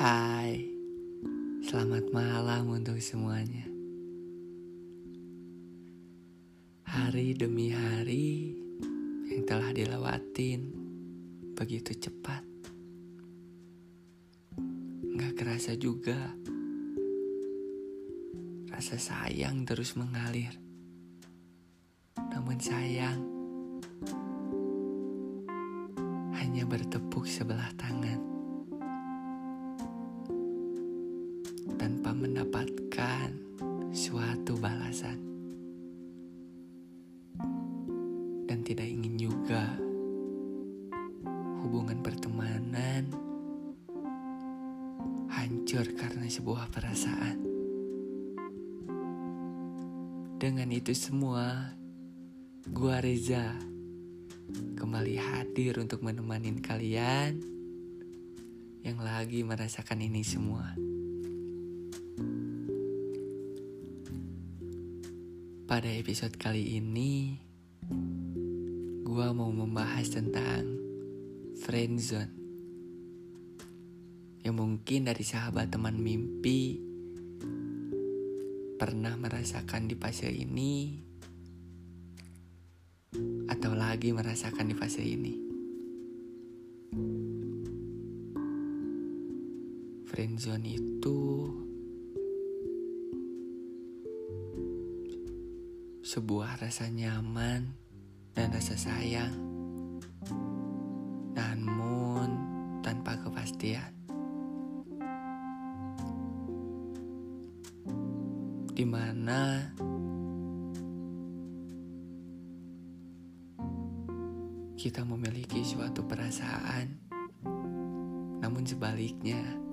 Hai, selamat malam untuk semuanya. Hari demi hari yang telah dilewatin begitu cepat. Gak kerasa juga, rasa sayang terus mengalir. Namun sayang, hanya bertepuk sebelah tangan. Tanpa mendapatkan suatu balasan, dan tidak ingin juga hubungan pertemanan hancur karena sebuah perasaan. Dengan itu semua, gua Reza kembali hadir untuk menemani kalian yang lagi merasakan ini semua. Pada episode kali ini, gua mau membahas tentang friendzone. Yang mungkin dari sahabat teman mimpi pernah merasakan di fase ini atau lagi merasakan di fase ini. Friendzone itu sebuah rasa nyaman dan rasa sayang, namun tanpa kepastian. Di mana kita memiliki suatu perasaan, namun sebaliknya.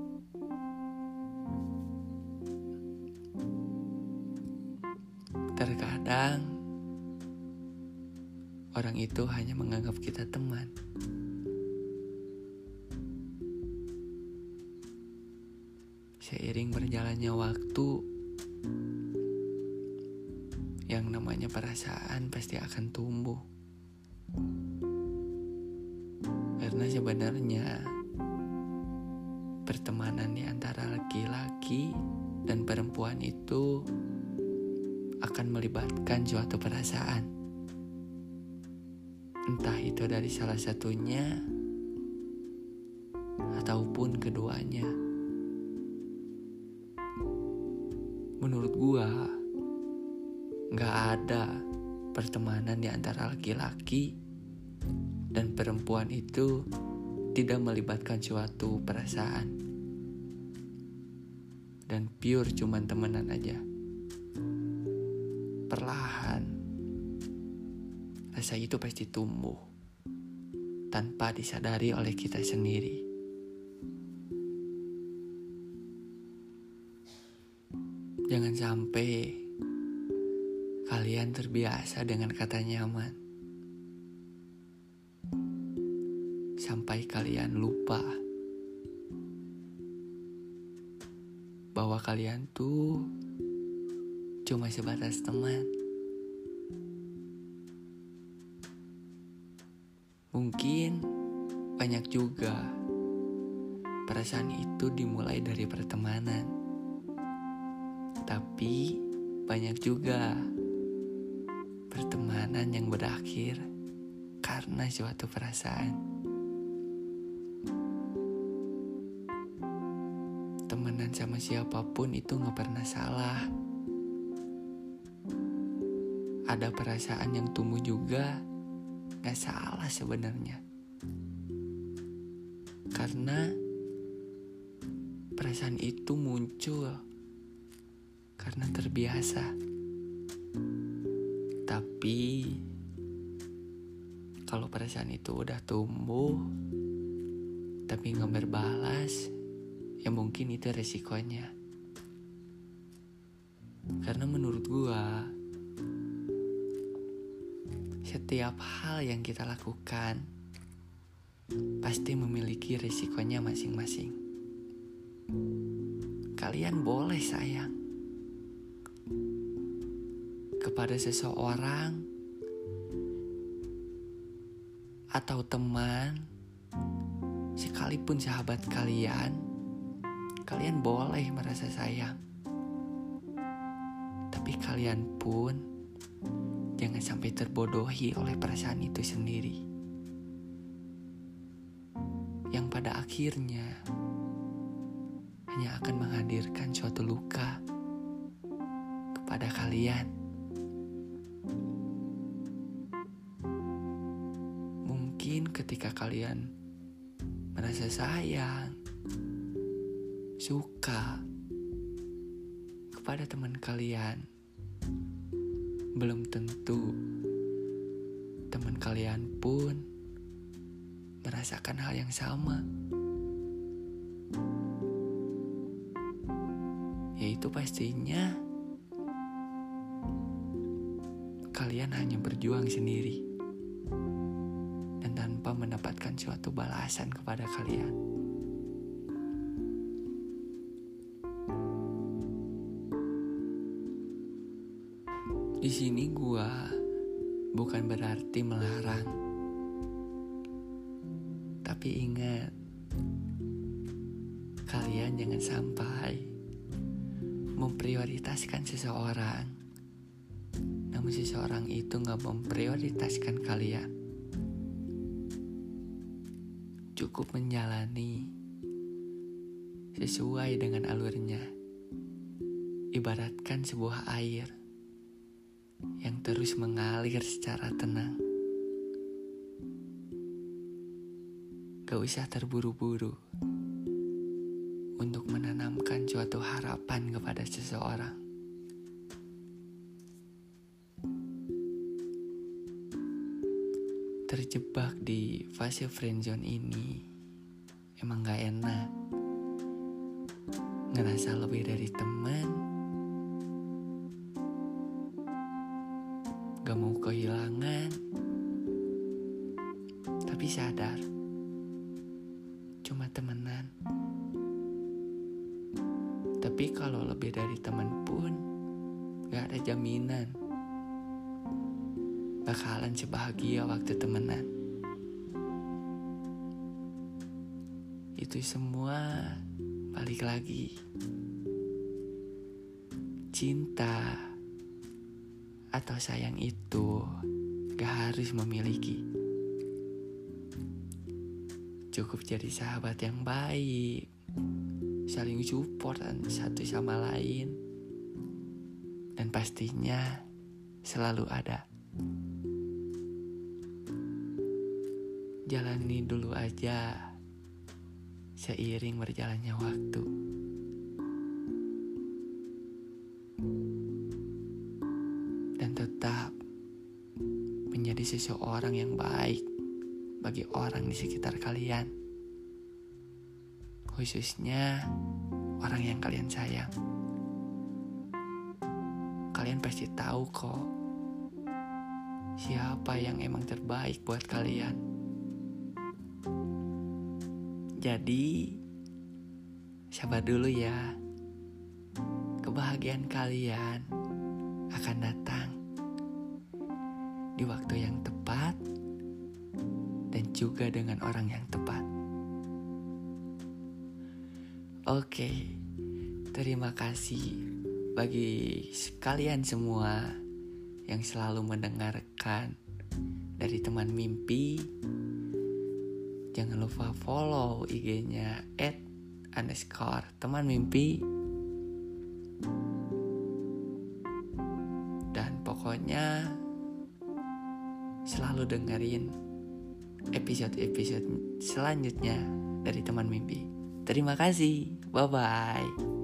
Orang itu hanya menganggap kita teman. Seiring berjalannya waktu, yang namanya perasaan pasti akan tumbuh. Karena sebenarnya pertemanan di antara laki-laki dan perempuan itu akan melibatkan suatu perasaan. Entah itu dari salah satunya ataupun keduanya. Menurut gua, nggak ada pertemanan di antara laki-laki dan perempuan itu tidak melibatkan suatu perasaan. Dan pure cuman temenan aja. Perlahan rasa itu pasti tumbuh tanpa disadari oleh kita sendiri. Jangan sampai kalian terbiasa dengan kata nyaman. Sampai kalian lupa bahwa kalian tuh cuma sebatas teman. Mungkin banyak juga perasaan itu dimulai dari pertemanan, tapi banyak juga pertemanan yang berakhir karena suatu perasaan. Temenan sama siapa pun itu gak pernah salah ada perasaan yang tumbuh juga gak salah sebenarnya. Karena perasaan itu muncul karena terbiasa. Tapi kalau perasaan itu udah tumbuh tapi nggak berbalas ya mungkin itu resikonya. Karena menurut gua setiap hal yang kita lakukan pasti memiliki risikonya masing-masing. Kalian boleh sayang kepada seseorang atau teman, sekalipun sahabat kalian, kalian boleh merasa sayang. Tapi kalian pun jangan sampai terbodohi oleh perasaan itu sendiri. Yang pada akhirnya hanya akan menghadirkan suatu luka kepada kalian. Mungkin ketika kalian merasa sayang, suka kepada teman kalian, belum tentu teman kalian pun merasakan hal yang sama. Yaitu pastinya kalian hanya berjuang sendiri dan tanpa mendapatkan suatu balasan kepada kalian. Di sini gua bukan berarti melarang. Tapi ingat, kalian jangan sampai memprioritaskan seseorang. Namun seseorang itu gak memprioritaskan kalian. Cukup menjalani sesuai dengan alurnya. Ibaratkan sebuah air yang terus mengalir secara tenang. Gak usah terburu-buru untuk menanamkan suatu harapan kepada seseorang. Terjebak di fase friendzone ini emang gak enak. Ngerasa lebih dari teman, gak mau kehilangan, tapi sadar cuma temenan. Tapi kalau lebih dari teman pun gak ada jaminan bakalan sebahagia waktu temenan. Itu semua balik lagi. Cinta atau sayang itu gak harus memiliki. Cukup jadi sahabat yang baik, saling support satu sama lain, dan pastinya selalu ada. Jalani dulu aja seiring berjalannya waktu. Seseorang yang baik bagi orang di sekitar kalian, khususnya orang yang kalian sayang. Kalian pasti tahu kok siapa yang emang terbaik buat kalian. Jadi, sabar dulu ya. Kebahagiaan kalian akan datang di waktu yang tepat dan juga dengan orang yang tepat. Oke, terima kasih bagi kalian semua yang selalu mendengarkan dari teman mimpi. Jangan lupa follow IG-nya at underscore teman mimpi. Dan pokoknya selalu dengerin episode-episode selanjutnya dari teman mimpi. Terima kasih. Bye bye.